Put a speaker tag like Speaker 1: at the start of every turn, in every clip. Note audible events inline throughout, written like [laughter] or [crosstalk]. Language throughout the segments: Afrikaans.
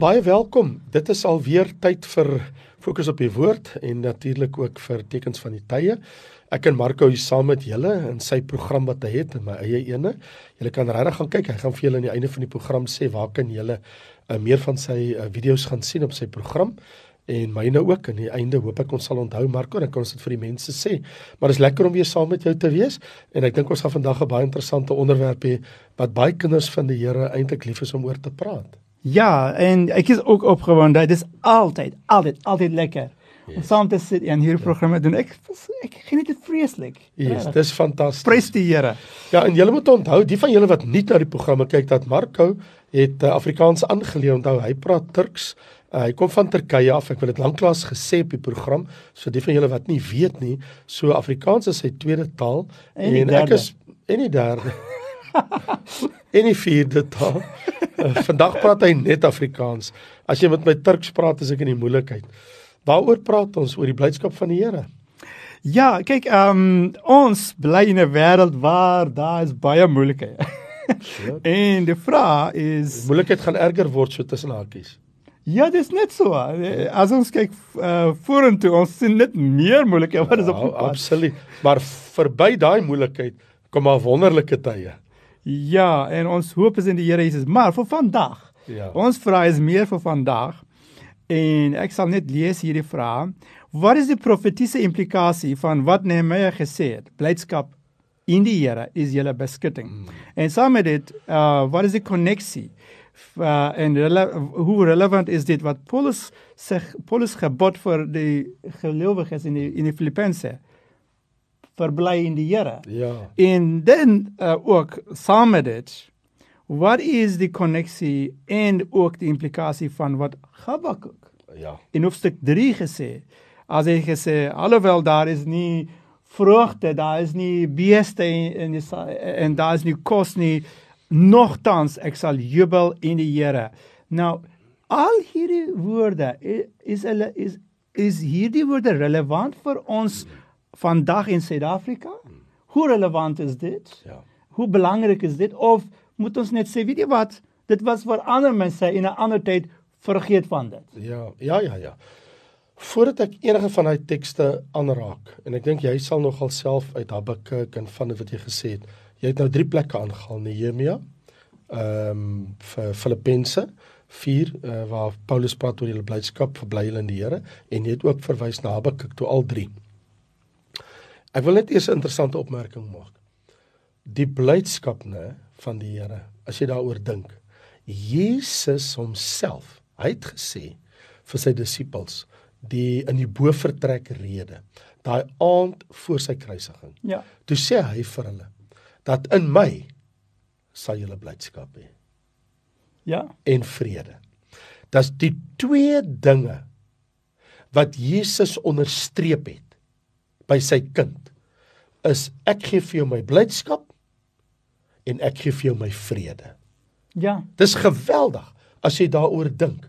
Speaker 1: Baie welkom. Dit is alweer tyd vir fokus op die woord en natuurlik ook vir tekens van die tye. Ek en Marco is saam met julle in sy program wat hy het in my eie ene. Julle kan regtig gaan kyk. Hy gaan vir julle aan die einde van die program sê waar kan julle uh, meer van sy uh, video's gaan sien op sy program en myne ook aan die einde hoop ek ons sal onthou Marco dan kan ons dit vir die mense sê. Maar dit is lekker om weer saam met jou te wees en ek dink ons gaan vandag 'n baie interessante onderwerp hê wat baie kinders van die Here eintlik lief is om oor te praat.
Speaker 2: Ja, en ek is ook opgewonde. Dit is altyd, altyd, altyd lekker. Yes. Om saam te sit en hier programme doen. Ek ek geniet dit vreeslik.
Speaker 1: Ja, yes, dis fantasties.
Speaker 2: Prys die Here.
Speaker 1: Ja, en julle moet onthou, die van julle wat nie na die programme kyk dat Marco het uh, Afrikaans aangeleer. Onthou, hy praat Turks. Uh, hy kom van Turkye af. Ek wil dit lanklaas gesê op die program. So die van julle wat nie weet nie, so Afrikaans is sy tweede taal
Speaker 2: en, en ek is
Speaker 1: en die derde. [laughs] en die vierde taal. Uh, vandag praat hy net Afrikaans. As jy met my Turks praat, is ek in die moeilikheid. Waaroor praat ons oor die blydskap van die Here?
Speaker 2: Ja, kyk, ehm um, ons bly in 'n wêreld waar daar is baie moeilikhede. [laughs] en die vraag is
Speaker 1: moeilikheid gaan erger word so tussen hakies.
Speaker 2: Ja, dis net so. As ons kyk uh, vorentoe, ons sien net meer moeilikhede wat is op die
Speaker 1: pad. Absoluut. Maar verby daai moeilikheid kom maar wonderlike tye.
Speaker 2: Ja, en ons hoop is in die Here Jesus, maar vir vandag. Ja. Ons vra is meer vir vandag. En ek sal net lees hierdie vraag. Wat is die profetiese implikasie van wat Nehemia gesê het? Blydskap in die Here is julle beskutting. Hmm. En saam met dit, uh wat is die koneksie? Uh en rele hoe relevant is dit wat Paulus sê Paulus gebod vir die gelowiges in die in die Filippense? Verbly in die Here.
Speaker 1: Ja.
Speaker 2: En dan uh, ook saam met dit wat is die koneksie en ook die implikasie van wat Habakuk
Speaker 1: ja.
Speaker 2: in hoofstuk 3 gesê as hy gesê alhoewel daar is nie vrugte, daar is nie beeste en en, en daar is nie kos nie nogtans ek sal jubel in die Here. Nou al hierdie woorde is hulle is is hierdie woorde relevant vir ons hmm vandag in Suid-Afrika? Hoe relevant is dit?
Speaker 1: Ja.
Speaker 2: Hoe belangrik is dit of moet ons net sê, weet jy wat, dit was vir ander mense in 'n ander tyd vergeet van dit.
Speaker 1: Ja, ja, ja, ja. Voordat ek enige van daai tekste aanraak en ek dink jy sal nogal self uit Habakuk en van wat jy gesê het. Jy het nou drie plekke aangehaal, Nehemia, ehm um, vir Filippense 4 uh, waar Paulus praat oor die blydskap verbly hulle in die Here en jy het ook verwys na Habakuk toe al drie. Ek wil net eers 'n interessante opmerking maak. Die blydskap nê van die Here, as jy daaroor dink. Jesus homself, hy het gesê vir sy disippels die in die bovertrek rede, daai aand voor sy kruisiging.
Speaker 2: Ja.
Speaker 1: Toe sê hy vir hulle dat in my sal julle blydskap hê.
Speaker 2: Ja.
Speaker 1: En vrede. Dis die twee dinge wat Jesus onderstreep het by sy kind is ek gee vir jou my blydskap en ek gee vir jou my vrede.
Speaker 2: Ja.
Speaker 1: Dis geweldig as jy daaroor dink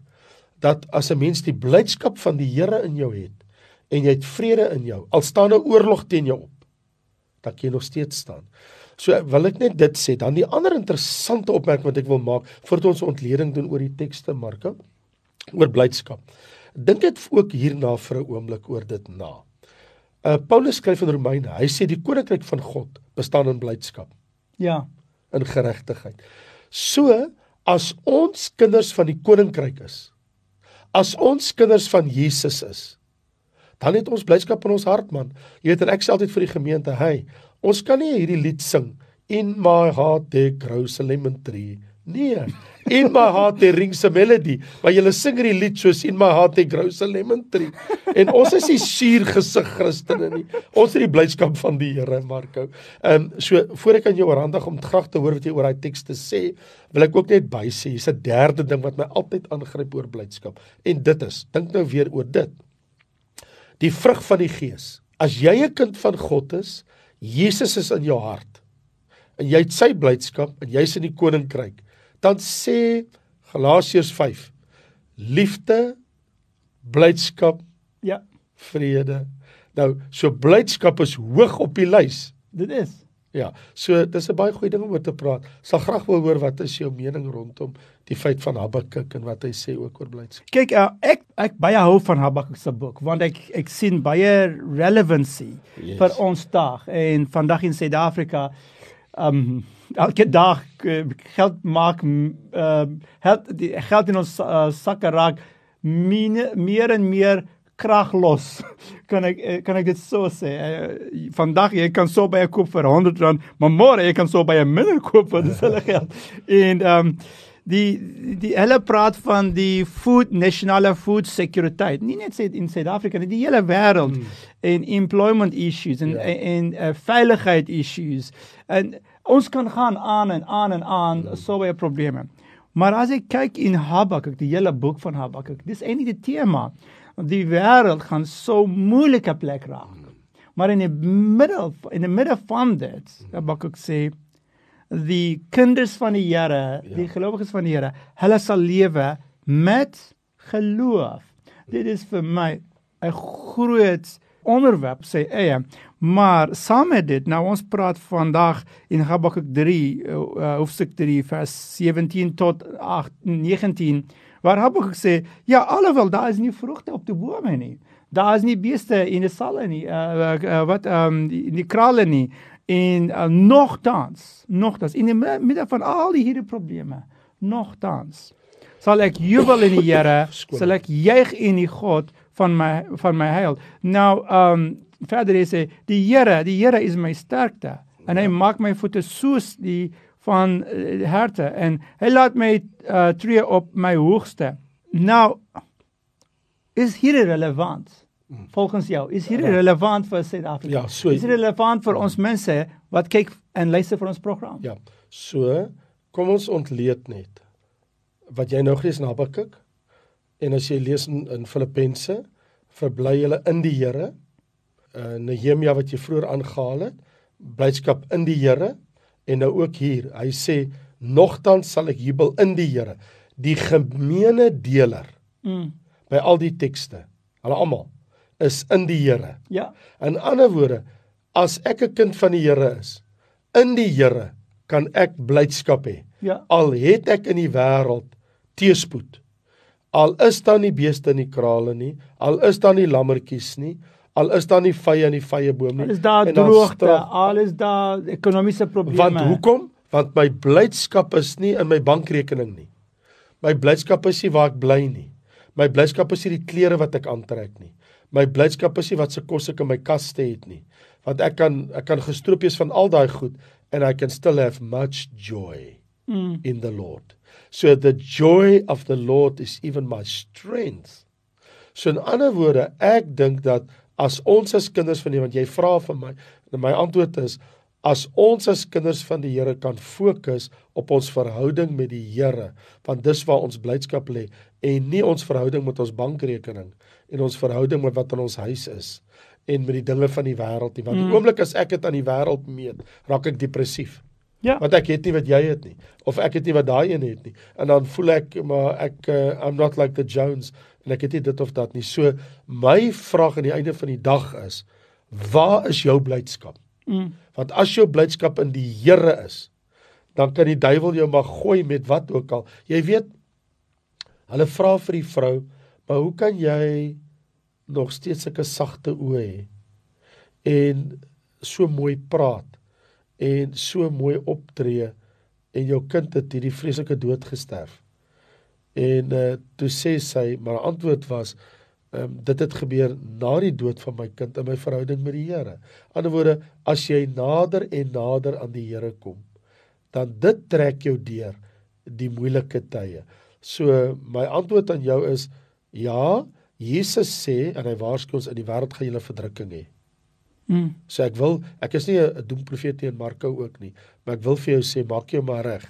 Speaker 1: dat as 'n mens die blydskap van die Here in jou het en jy het vrede in jou, al staan 'n oorlog teen jou op, dan kan jy nog steeds staan. So wil ek net dit sê. Dan die ander interessante opmerking wat ek wil maak voordat ons ontleding doen oor die tekste Marko oor blydskap. Dink dit ook hierna vir 'n oomblik oor dit na. Uh Paulus skryf in Romeine. Hy sê die koninkryk van God bestaan in blydskap.
Speaker 2: Ja,
Speaker 1: in geregtigheid. So as ons kinders van die koninkryk is, as ons kinders van Jesus is, dan het ons blydskap in ons hart man. Jy weet en ek sê altyd vir die gemeente, hey, ons kan nie hierdie lied sing in my heart there grows a lemon tree Nee. In my heart there rings a melody. Maar jy sing hierdie lied soos in my heart there grows a lemon tree. En ons is nie suur gesig Christene nie. Ons het die blydskap van die Here, Marko. Ehm um, so voor ek aan jou oorhandig om graag te hoor wat jy oor daai teks te sê, wil ek ook net by sê, hier's 'n derde ding wat my altyd aangryp oor blydskap. En dit is, dink nou weer oor dit. Die vrug van die Gees. As jy 'n kind van God is, Jesus is in jou hart. En jy het sy blydskap en jy's in die koninkryk dan sê Galasiërs 5 liefde blydskap
Speaker 2: ja
Speaker 1: vrede nou so blydskap is hoog op die lys
Speaker 2: dit is
Speaker 1: Ja, so dis 'n baie goeie ding om oor te praat. Sal graag wil hoor wat is jou mening rondom die feit van Habakuk en wat hy sê ook oor blydskap.
Speaker 2: Kyk, uh, ek ek baie hou van Habakuk se boek want ek ek sien baie relevancy yes. vir ons dag en vandag in Suid-Afrika um elke dag uh, geld maak uh, geld die geld in ons uh, sakke raak meer, meer en meer kraglos. [laughs] kan ek eh, kan ek dit so sê? Uh, vandag jy kan so baie koop vir 100 rand, maar môre jy kan so baie minder koop vir dieselfde geld. En um, die die hulle praat van die food nasionale food sekuriteit. Nie net sê in Suid-Afrika, nie die hele wêreld mm. en employment issues en yeah. Ja. en, en uh, veiligheid issues. En ons kan gaan aan en aan en aan mm. so baie probleme. Maar as ek kyk in Habakuk, die hele boek van Habakuk, dis eintlik die tema die wêreld gaan so moeilike plek raak. Maar in die middel in die middel van dit, ek sê, die kinders van die Here, die ja. gelowiges van die Here, hulle sal lewe met geloof. Dit is vir my 'n groot onderwerp sê eie maar saam met dit nou ons praat vandag in Habakuk 3 uh, hoofstuk 3 vers 17 tot 8 19 waar Habakuk sê ja alhoewel daar is nie vrugte op die bome nie daar is nie beeste in die salle nie uh, uh, wat um, in die krale nie en uh, nogtans nogtans in die midde van al die hierdie probleme nogtans sal ek jubel in die Here [laughs] sal ek juig in die God van my van my heil nou um verder sê die Here die Here is my sterkte en hy maak my voete soos die van uh, herte en hy laat my uh, tree op my hoogste. Nou is hier relevant. Volgens jou. Is hier ja. relevant vir Suid-Afrika?
Speaker 1: Ja, so.
Speaker 2: Is relevant vir ons mense wat kyk en luister vir ons program?
Speaker 1: Ja. So, kom ons ontleed net wat jy nou gelees in Habakuk en as jy lees in, in Filippense, verbly julle in die Here. Uh Nehemia wat jy vroeër aangehaal het, blydskap in die Here en nou ook hier. Hy sê nogtans sal ek jubel in die Here, die gemeene deler. Mm. By al die tekste. Hulle almal is in die Here.
Speaker 2: Ja.
Speaker 1: In ander woorde, as ek 'n kind van die Here is, in die Here kan ek blydskap hê.
Speaker 2: Ja.
Speaker 1: Al het ek in die wêreld teëspoed. Al is daar nie beeste in die krale nie, al is daar nie lammetjies nie, al is daar nie vye in die vye boom nie.
Speaker 2: Is daar droogte, al is daar ekonomiese probleme.
Speaker 1: Want hoekom? Want my blydskap is nie in my bankrekening nie. My blydskap is nie waar ek bly nie. My blydskap is nie die klere wat ek aantrek nie. My blydskap is nie wat se kos ek in my kaste het nie. Want ek kan ek kan gestroop wees van al daai goed and I can still have much joy mm. in the Lord. So the joy of the Lord is even my strength. So in ander woorde, ek dink dat as ons as kinders van die want jy vra vir my en my antwoord is as ons as kinders van die Here kan fokus op ons verhouding met die Here want dis waar ons blydskap lê en nie ons verhouding met ons bankrekening en ons verhouding met wat in ons huis is en met die dinge van die wêreld nie want mm. die oomblik as ek dit aan die wêreld meet raak ek depressief Ja. Want ek het nie wat jy het nie of ek het nie wat daai een het nie. En dan voel ek maar ek uh, I'm not like the Jones en ek het nie dit of dat nie. So my vraag aan die einde van die dag is waar is jou blydskap? Mm. Want as jou blydskap in die Here is, dan kan die duiwel jou maar gooi met wat ook al. Jy weet hulle vra vir die vrou, "Maar hoe kan jy nog steeds sulke sagte oë hê en so mooi praat en so mooi optree en jou kind het hierdie vreeslike dood gesterf?" En uh, toe sê sy, maar antwoord was, ehm um, dit het gebeur na die dood van my kind in my verhouding met die Here. Ander woorde, as jy nader en nader aan die Here kom, dan dit trek jou deur die moeilike tye. So my antwoord aan jou is ja, Jesus sê en hy waarsku ons in die wêreld gaan julle verdrukking hê. Mm. So ek wil ek is nie 'n doemprofeet teen Marko ook nie, maar ek wil vir jou sê maak jou maar reg.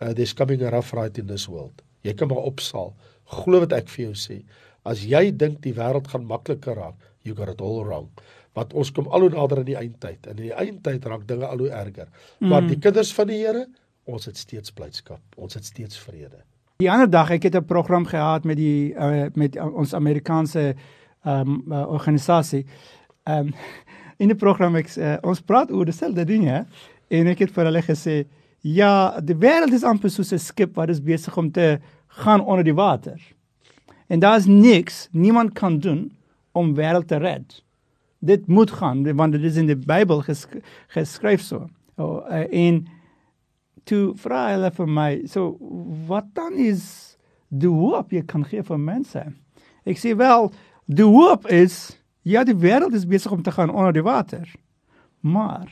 Speaker 1: Uh, there's coming a rough ride in this world. Jy kan maar opsaal. Glo wat ek vir jou sê. As jy dink die wêreld gaan makliker raak, you got it all wrong. Want ons kom al hoe nader aan die eindtyd en in die eindtyd raak dinge al hoe erger. Maar mm. die kinders van die Here, ons het steeds blydskap. Ons het steeds vrede.
Speaker 2: Die ander dag ek het 'n program gehad met die uh, met ons Amerikaanse um, uh, organisasie. Ehm um, [laughs] in die program ek uh, ons praat oor dieselfde dinge En ek het vir hulle gesê, ja, die wêreld is amper soos 'n skip wat is besig om te gaan onder die water. En daar's niks niemand kan doen om wêreld te red. Dit moet gaan want dit is in die Bybel gesk geskryf so. Oh, uh, en toe vra hulle vir my, so wat dan is die hoop jy kan gee vir mense? Ek sê wel, die hoop is ja, die wêreld is besig om te gaan onder die water. Maar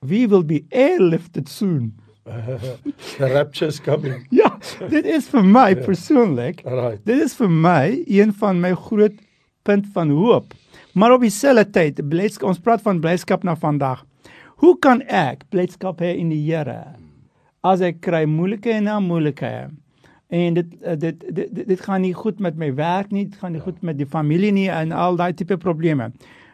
Speaker 2: we will be airlifted soon.
Speaker 1: The rapture is coming. [laughs]
Speaker 2: ja, dit is vir my yeah. persoonlik.
Speaker 1: Right.
Speaker 2: Dit is vir my een van my groot punt van hoop. Maar op dieselfde tyd, blydskap, ons praat van blydskap na vandag. Hoe kan ek blydskap hê in die Here as ek kry moeilike en na moeilike? En dit dit dit dit, dit gaan nie goed met my werk nie, dit gaan nie goed met die familie nie en al daai tipe probleme.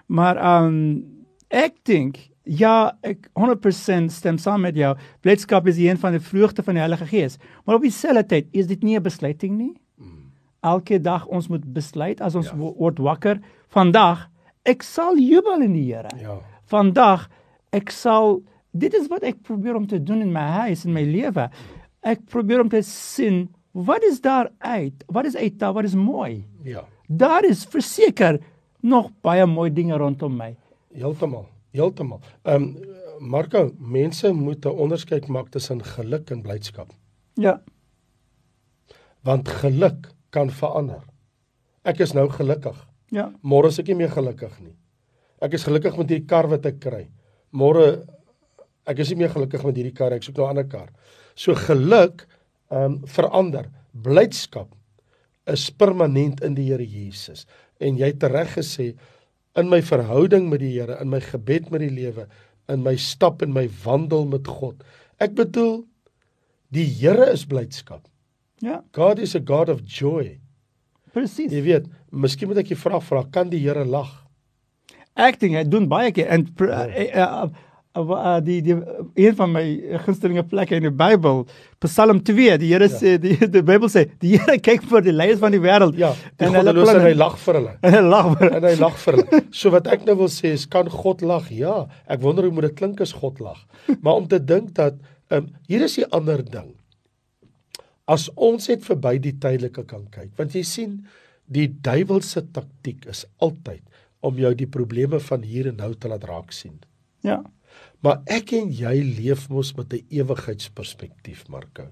Speaker 2: Maar um, ek dink Ja, ek 100% stem saam met jou. Blydskap is een van die vrugte van die Heilige Gees. Maar op dieselfde tyd is dit nie 'n besluiting nie. Mm. Elke dag ons moet besluit as ons ja. word wakker, vandag ek sal jubel in die Here.
Speaker 1: Ja.
Speaker 2: Vandag ek sal dit is wat ek probeer om te doen in my huis en my lewe. Ek probeer om te sien wat is daar uit? Wat is uit daar? Wat is mooi?
Speaker 1: Ja.
Speaker 2: Daar is verseker nog baie mooi dinge rondom my.
Speaker 1: Heeltemal. Heeltemal. Ehm um, Marko, mense moet 'n onderskeid maak tussen geluk en blydskap.
Speaker 2: Ja.
Speaker 1: Want geluk kan verander. Ek is nou gelukkig.
Speaker 2: Ja.
Speaker 1: Môre is ek nie meer gelukkig nie. Ek is gelukkig met hierdie kar wat ek kry. Môre ek is nie meer gelukkig met hierdie kar, ek soek nou 'n ander kar. So geluk ehm um, verander. Blydskap is permanent in die Here Jesus. En jy het reg gesê, in my verhouding met die Here, in my gebed met die lewe, in my stap en my wandel met God. Ek bedoel die Here is blydskap.
Speaker 2: Ja.
Speaker 1: God is a God of joy.
Speaker 2: Presies.
Speaker 1: Jy weet, miskien moet ek jy vra vra, kan die Here lag?
Speaker 2: Ek dink hy doen baie keer en ja. uh, uh, uh, die die een van my gunstelinge plekke in die Bybel, Psalm 2, die Here ja. sê die die Bybel sê die Here kyk vir die leiers van die wêreld
Speaker 1: ja, en hulle los en hy lag vir hulle.
Speaker 2: En [laughs] hy lag vir
Speaker 1: en hy lag vir hulle. So wat ek nou wil sê is kan God lag? Ja, ek wonder hoe moet dit klink as God lag. Maar om te dink dat um, hier is 'n ander ding. As ons net verby die tydelike kan kyk, want jy sien die duiwelse taktik is altyd om jou die probleme van hier en nou te laat raak sien.
Speaker 2: Ja.
Speaker 1: Maar ek en jy leef mos met 'n ewigheidsperspektief, Marko.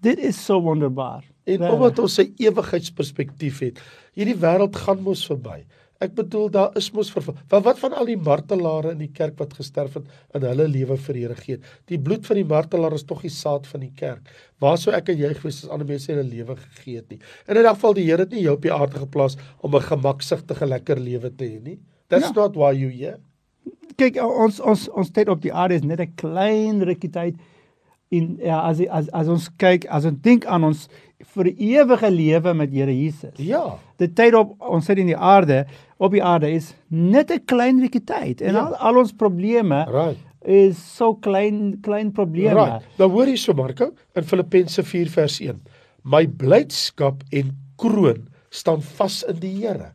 Speaker 2: Dit is so wonderbaar.
Speaker 1: En ja. omdat ons 'n ewigheidsperspektief het, hierdie wêreld gaan mos verby. Ek bedoel daar is mos vir wat wat van al die martelare in die kerk wat gesterf het en hulle lewe vir Here gee. Die bloed van die martelaar is tog die saad van die kerk. Waar sou ek en jy gewees as ander mense hulle lewe gegee het nie? In 'n geval die Here het nie jou op die aarde geplaas om 'n gemaksigtige lekker lewe te hê nie. That's ja. not why you here
Speaker 2: kyk ons ons ons tyd op die aarde is net 'n klein rukkie tyd en ja as as as ons kyk as ons dink aan ons vir ewige lewe met Here Jesus.
Speaker 1: Ja.
Speaker 2: Die tyd op ons sit in die aarde op die aarde is net 'n klein rukkie tyd en ja. al, al ons probleme
Speaker 1: right.
Speaker 2: is so klein klein probleme.
Speaker 1: Right. Nou hoor jy so Marko in Filippense 4 vers 1. My blydskap en kroon staan vas in die Here.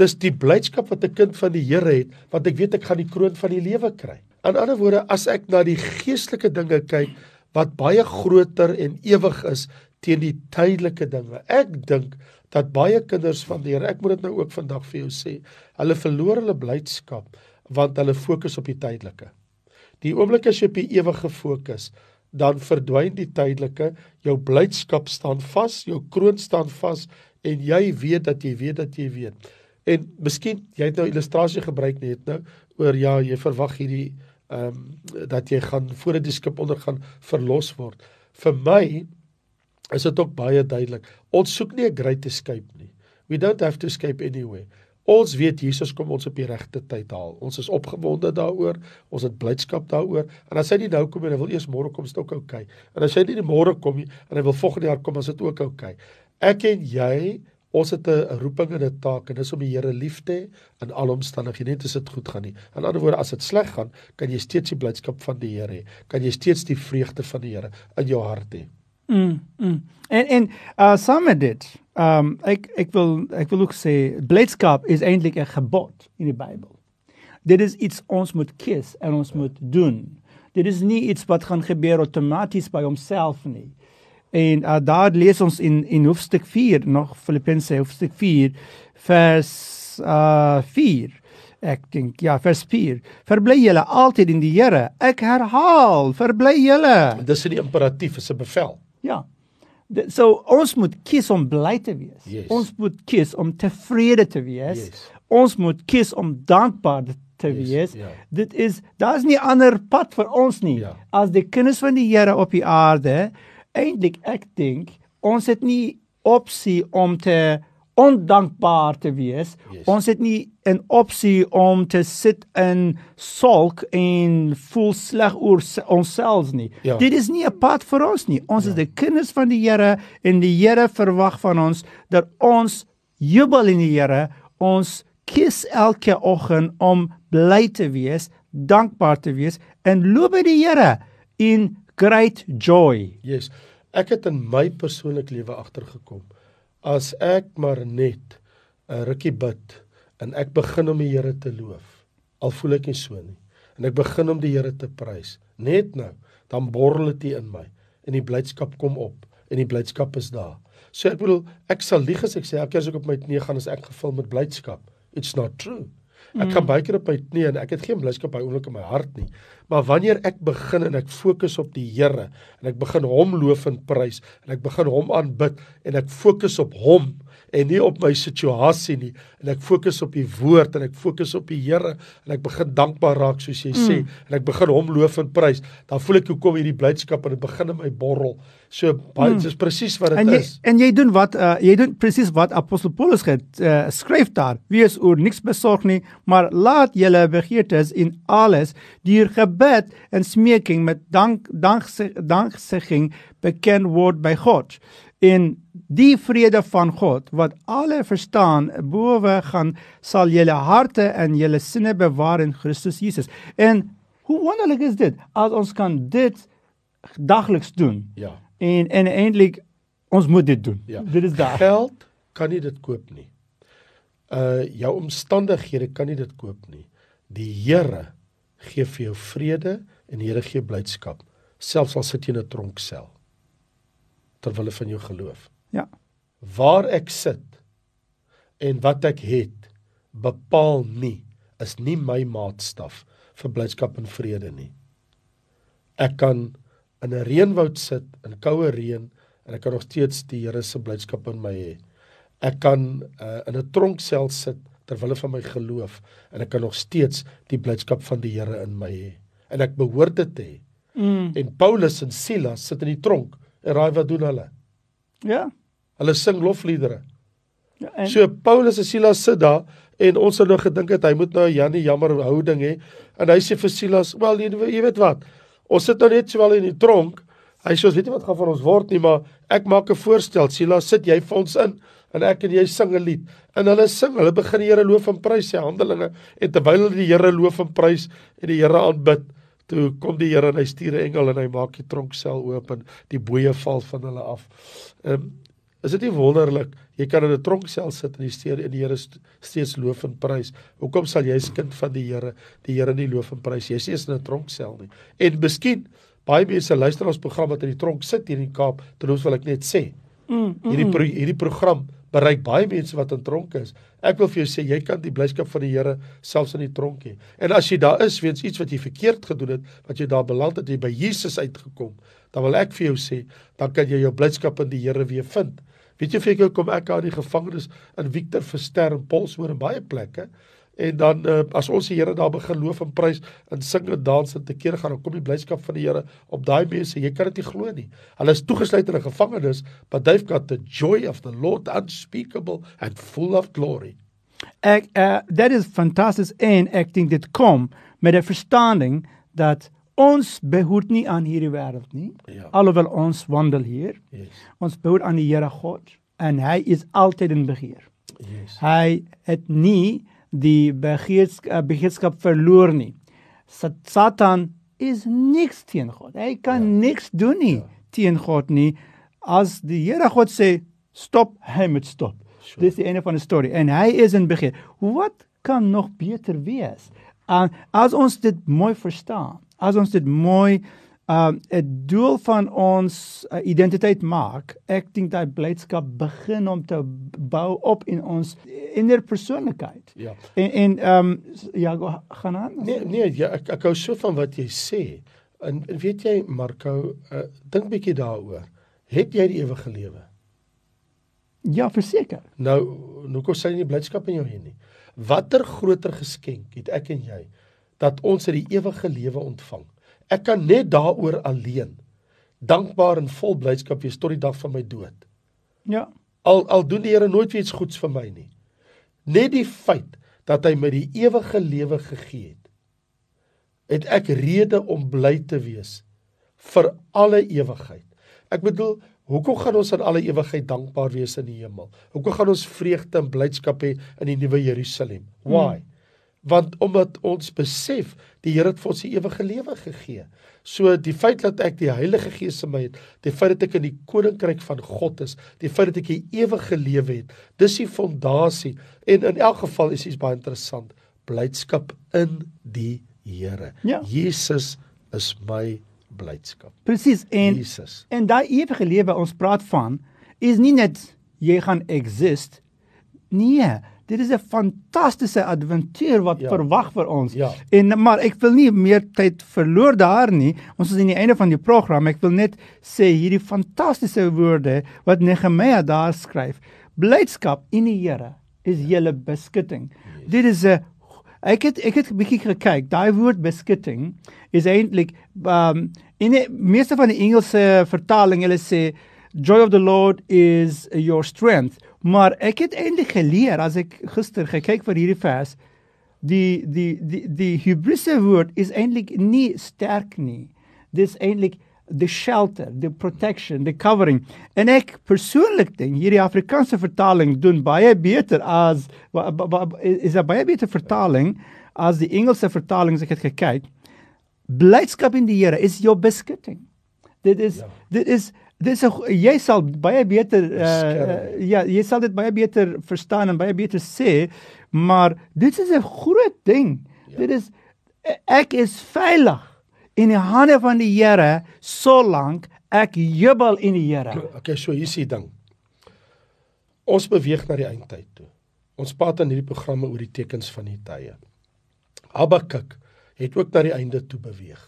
Speaker 1: Dis die blydskap wat 'n kind van die Here het, want ek weet ek gaan die kroon van die lewe kry. In ander woorde, as ek na die geestelike dinge kyk wat baie groter en ewig is teen die tydelike dinge. Ek dink dat baie kinders van die Here, ek moet dit nou ook vandag vir jou sê, hulle verloor hulle blydskap want hulle fokus op die tydelike. Die oomblik as jy op die ewige fokus, dan verdwyn die tydelike, jou blydskap staan vas, jou kroon staan vas en jy weet dat jy weet dat jy weet. En miskien jy het nou illustrasie gebruik net nou oor ja, jy verwag hierdie ehm um, dat jy gaan voor die skip ondergaan verlos word. Vir my is dit ook baie duidelik. Ons soek nie 'n great escape nie. We don't have to escape anywhere. Ons weet Jesus kom ons op die regte tyd haal. Ons is opgewonde daaroor. Ons het blydskap daaroor. En as hy nie nou kom en hy wil eers môre kom, is dit ook oukei. Okay. En as hy nie môre kom nie en hy wil volgende jaar kom, is dit ook oukei. Okay. Ek en jy Ons het 'n roeping en 'n taak en dis om die Here lief te hê in alle omstandighede, net as dit goed gaan nie. In ander woorde, as dit sleg gaan, kan jy steeds die blydskap van die Here hê. Kan jy steeds die vreugde van die Here in jou hart hê.
Speaker 2: Mm. mm. En en uh saam met dit, um ek ek wil ek wil ook sê blydskap is eintlik 'n gebod in die Bybel. Dit is iets ons moet kies en ons moet doen. Dit is nie iets wat gaan gebeur outomaties by homself nie. En uh, daar lees ons in in hoofstuk 4 nog Filippense hoofstuk 4 vers uh 4. Ek dink ja vers 4. Verbly julle altyd in die Here. Ek herhaal, verbly julle.
Speaker 1: Dis 'n imperatief, is 'n bevel.
Speaker 2: Ja. So ons moet kies om bly te wees.
Speaker 1: Yes.
Speaker 2: Ons moet kies om tevrede te wees.
Speaker 1: Yes.
Speaker 2: Ons moet kies om dankbaar te
Speaker 1: Yes,
Speaker 2: wees.
Speaker 1: ja.
Speaker 2: Dit is daar's nie ander pad vir ons nie.
Speaker 1: Ja.
Speaker 2: As die kinders van die Here op die aarde, eintlik ek dink ons het nie opsie om te ondankbaar te wees.
Speaker 1: Yes.
Speaker 2: Ons het nie 'n opsie om te sit in sulk en voel sleg oor se- onsself nie.
Speaker 1: Ja.
Speaker 2: Dit is nie 'n pad vir ons nie. Ons ja. is die kinders van die Here en die Here verwag van ons dat ons jubel in die Here. Ons kies elke oggend om bly te wees, dankbaar te wees en loof die Here in great joy.
Speaker 1: Yes. Ek het in my persoonlike lewe agtergekom as ek maar net 'n rukkie bid en ek begin om die Here te loof. Al voel ek nie so nie. En ek begin om die Here te prys. Net nou, dan borrel dit in my en die blydskap kom op en die blydskap is daar. So ek bedoel, ek sal lieg as ek sê elke keer as ek op my knie gaan is ek gevul met blydskap. It's not true. Ek kan baie keer op my knie en ek het geen blydskap by oomblik in my hart nie. Maar wanneer ek begin en ek fokus op die Here en ek begin hom loof en prys en ek begin hom aanbid en ek fokus op hom en nie op my situasie nie en ek fokus op die woord en ek fokus op die Here en ek begin dankbaar raak soos jy mm. sê en ek begin hom loof en prys dan voel ek hoe kom hierdie blydskap en dit begin in my borrel so baie mm. dis presies wat
Speaker 2: En
Speaker 1: dit
Speaker 2: jy
Speaker 1: is
Speaker 2: en jy doen wat uh, jy doen presies wat apostel Paulus het uh, skryf daar. Wees oor niks besorg nie, maar laat julle begeertes in alles deur gebed en smeking met dank danksegging bekend word by God. En die vrede van God wat alle verstaan bowe gaan sal julle harte en julle sinne bewaar in Christus Jesus. En hoe wonderlik is dit as ons kan dit dagliks doen.
Speaker 1: ja
Speaker 2: En en eintlik ons moet dit doen.
Speaker 1: Ja.
Speaker 2: Dit is daar.
Speaker 1: Geld kan nie dit koop nie. Uh jou omstandighede kan nie dit koop nie. Die Here gee vir jou vrede en die Here gee blydskap, selfs al sit jy in 'n tronksel. Ter wille van jou geloof.
Speaker 2: Ja.
Speaker 1: Waar ek sit en wat ek het bepaal nie is nie my maatstaf vir blydskap en vrede nie. Ek kan in 'n reënwoud sit in koue reën en ek kan nog steeds die Here se blydskap in my hê. Ek kan uh, in 'n tronksel sit ter wille van my geloof en ek kan nog steeds die blydskap van die Here in my hê. En ek behoort dit te hê.
Speaker 2: Mm.
Speaker 1: En Paulus en Silas sit in die tronk en raai wat doen hulle?
Speaker 2: Ja.
Speaker 1: Hulle sing lofliedere.
Speaker 2: ja en,
Speaker 1: So Paulus en Silas sit daar en ons het nou gedink dat hy moet nou 'n Janie jammer houding hê en hy sê vir Silas, "Wel, jy, jy weet wat? Ons sit nou net sowel in die tronk. Hy sê ons weet nie wat gaan van ons word nie, maar ek maak 'n voorstel. Silas, sit jy vir ons in en ek en jy sing 'n lied." En hulle sing, hulle begin die Here loof en prys, sy handelinge en terwyl hulle die Here loof en prys en die Here aanbid, toe kom die Here en hy stuur 'n engel en hy maak die tronksel oop en die boeye val van hulle af. Ehm um, Is dit nie wonderlik? Jy kan in 'n tronksel sit en die steur in die Here st steeds loof en prys. Hoekom sal jy as kind van die Here die Here nie loof en prys? Jy's eens in 'n tronksel nie. En miskien baie mense luister ons program wat in die tronk sit hier in die Kaap, terwyl wil ek net sê.
Speaker 2: mm, mm,
Speaker 1: Hierdie pro hierdie program bereik baie mense wat in tronk is. Ek wil vir jou sê jy kan die blydskap van die Here selfs in die tronk hê. En as jy daar is weens iets wat jy verkeerd gedoen het, wat jy daar beland het, jy by Jesus uitgekom, dan wil ek vir jou sê, dan kan jy jou blydskap in die Here weer vind. Weet jy of ek kom ek aan die gevangenis in Victor Verster en Paulsmoor en baie plekke en dan uh, as ons die Here daar begin loof en prys en sing en dans en te keer gaan dan kom die blydskap van die Here op daai mense jy kan dit nie glo nie hulle is toegesluit in 'n gevangenis but they've got the joy of the Lord unspeakable and full of glory
Speaker 2: ek uh, that is fantasties en ek dink dit kom met 'n verstaaning dat ons behoort nie aan hierdie wêreld nie.
Speaker 1: Ja.
Speaker 2: Alhoewel ons wandel hier.
Speaker 1: yes
Speaker 2: Ons behoort aan die Here God en hy is altyd in beheer.
Speaker 1: yes
Speaker 2: Hy het nie die begeers, uh, begeerskap verloor nie. Sa- Satan is niks teen God. Hy kan ja. niks doen nie ja. teen God nie. As die Here God sê stop, hy moet stop.
Speaker 1: Sure.
Speaker 2: Dis die einde van die storie en hy is in beheer. Wat kan nog beter wees En as ons dit mooi verstaan, as ons dit mooi um 'n doel van ons uh, identiteit maak, ek dink dat blydskap begin om te bou op in ons inner persoonlikheid.
Speaker 1: Ja.
Speaker 2: En en um ja, gaan aan.
Speaker 1: Nee, nee, ja, ek ek hou so van wat jy sê. En, en weet jy Marco, uh, dink bietjie daaroor. Het jy die ewige lewe?
Speaker 2: Ja, verseker.
Speaker 1: Nou, nou kom sy nie blydskap in jou hê nie. Watter groter geskenk het ek en jy dat ons uit die ewige lewe ontvang? Ek kan net daaroor alleen dankbaar en vol blydskap wees tot die dag van my dood.
Speaker 2: Ja.
Speaker 1: Al al doen die Here nooit iets goeds vir my nie. Net die feit dat hy my die ewige lewe gegee het, het ek rede om bly te wees vir alle ewigheid. Ek bedoel, hoekom gaan ons aan alle ewigheid dankbaar wees in die hemel? Hoekom gaan ons vreugde en blydskap hê in die nuwe Jerusalem? Why? Hmm. Want omdat ons besef die Here het vir ons die ewige lewe gegee. So die feit dat ek die Heilige Gees in my het, die feit dat ek in die koninkryk van God is, die feit dat ek die ewige lewe het, dis die fondasie. En in elk geval is dit baie interessant, blydskap in die Here.
Speaker 2: Ja.
Speaker 1: Jesus is my blydskap.
Speaker 2: Presies. En
Speaker 1: Jesus.
Speaker 2: En daai ewige lewe ons praat van is nie net jy gaan exist. Nee, dit is 'n fantastiese avontuur wat ja. verwag vir ons.
Speaker 1: Ja.
Speaker 2: En maar ek wil nie meer tyd verloor daar nie. Ons is aan die einde van die program. Ek wil net sê hierdie fantastiese woorde wat Nehemia daar skryf. Blydskap in die Here is julle beskutting. Yes. Dit is 'n Ek het ek het 'n bietjie gekyk. Daai woord beskutting is eintlik um in die meeste van die Engelse vertaling hulle sê joy of the Lord is your strength. Maar ek het eintlik geleer as ek gister gekyk vir hierdie vers die die die die Hebreëse woord is eintlik nie sterk nie. Dis eintlik the shelter, the protection, the covering. En ek persoonlik dink hierdie Afrikaanse vertaling doen baie beter as is 'n baie beter vertaling as die Engelse vertalings ek het gekyk. Blydskap in die Here is jou beskutting. Dit is ja. dit is dis jy sal baie beter uh, ja, jy sal dit baie beter verstaan en baie beter sê, maar dit is 'n groot ding. Ja. Dit is ek is veilig in die hande van die Here solank ek jubel in die Here.
Speaker 1: Okay, so hier is die ding. Ons beweeg na die eindtyd toe. Ons praat in hierdie programme oor die tekens van die tye. Habakuk het ook na die einde toe beweeg.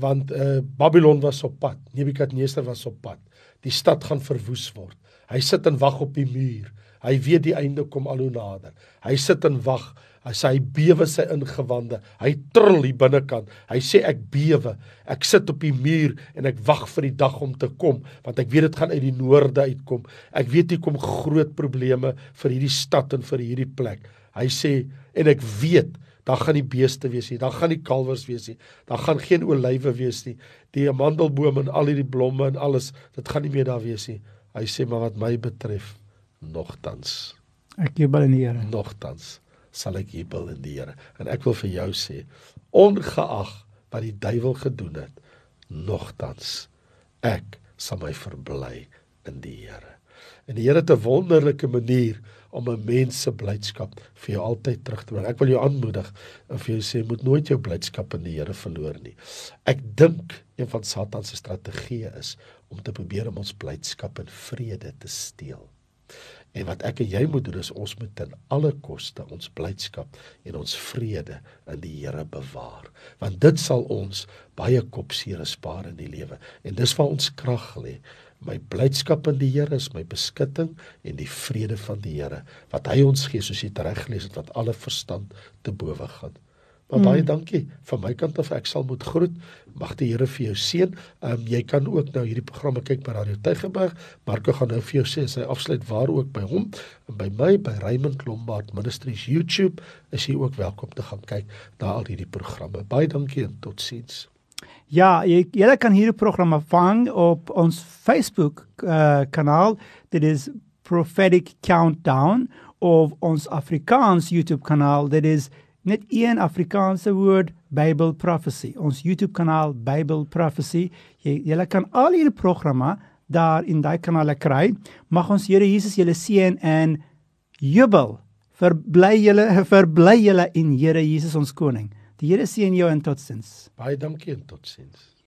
Speaker 1: Want uh Babylon was op pad, Nebukadneser was op pad. Die stad gaan verwoes word. Hy sit en wag op die muur. Hy weet die einde kom al hoe nader. Hy sit en wag Hy sê hy bewe sy ingewande. Hy tril hier binnekant. Hy sê ek bewe. Ek sit op die muur en ek wag vir die dag om te kom want ek weet dit gaan uit die noorde uitkom. Ek weet hier kom groot probleme vir hierdie stad en vir hierdie plek. Hy sê en ek weet daar gaan nie beeste wees nie. Daar gaan nie kalwers wees nie. Daar gaan geen olywe wees nie. Die amandelbome en al hierdie blomme en alles, dit gaan nie meer daar wees nie. Hy sê maar wat my betref, nogtans.
Speaker 2: Ek jubel in die Here.
Speaker 1: Nogtans sal ek jubel in die Here. En ek wil vir jou sê, ongeag wat die duiwel gedoen het, nogtans ek sal my verbly in die Here. En die Here het 'n wonderlike manier om 'n mens se blydskap vir jou altyd terug te bring. Ek wil jou aanmoedig en vir jou sê moet nooit jou blydskap in die Here verloor nie. Ek dink een van Satan se strategieë is om te probeer om ons blydskap en vrede te steel. En wat ek en jy moet doen is ons moet ten alle koste ons blydskap en ons vrede in die Here bewaar. Want dit sal ons baie kopseer spaar in die lewe. En dis waar ons krag lê. My blydskap in die Here is my beskutting en die vrede van die Here wat hy ons gee soos jy reg gelees het wat alle verstand te bowe gaan. Maar mm. baie dankie van my kant af. Ek sal moet groet. Mag die Here vir jou seën. Ehm um, jy kan ook nou hierdie programme kyk by Radio Tygerberg. Marco gaan nou vir jou sê sy afsluit waar ook by hom en by my by Raymond Lombard Ministries YouTube is jy ook welkom te gaan kyk na al hierdie programme. Baie dankie en totsiens.
Speaker 2: Ja, jy jy kan hierdie programme vang op ons Facebook uh, kanaal. Dit is Prophetic Countdown of ons Afrikaans YouTube kanaal. Dit is net een Afrikaanse woord Bible Prophecy. Ons YouTube kanaal Bible Prophecy. Jy jy kan al hierdie programme daar in daai kanaal kry. Mag ons Here Jesus julle seën en jubel. Verbly julle [laughs] verbly julle in Here Jesus ons koning. Die Here seën jou en totsiens.
Speaker 1: Baie dankie en totsiens.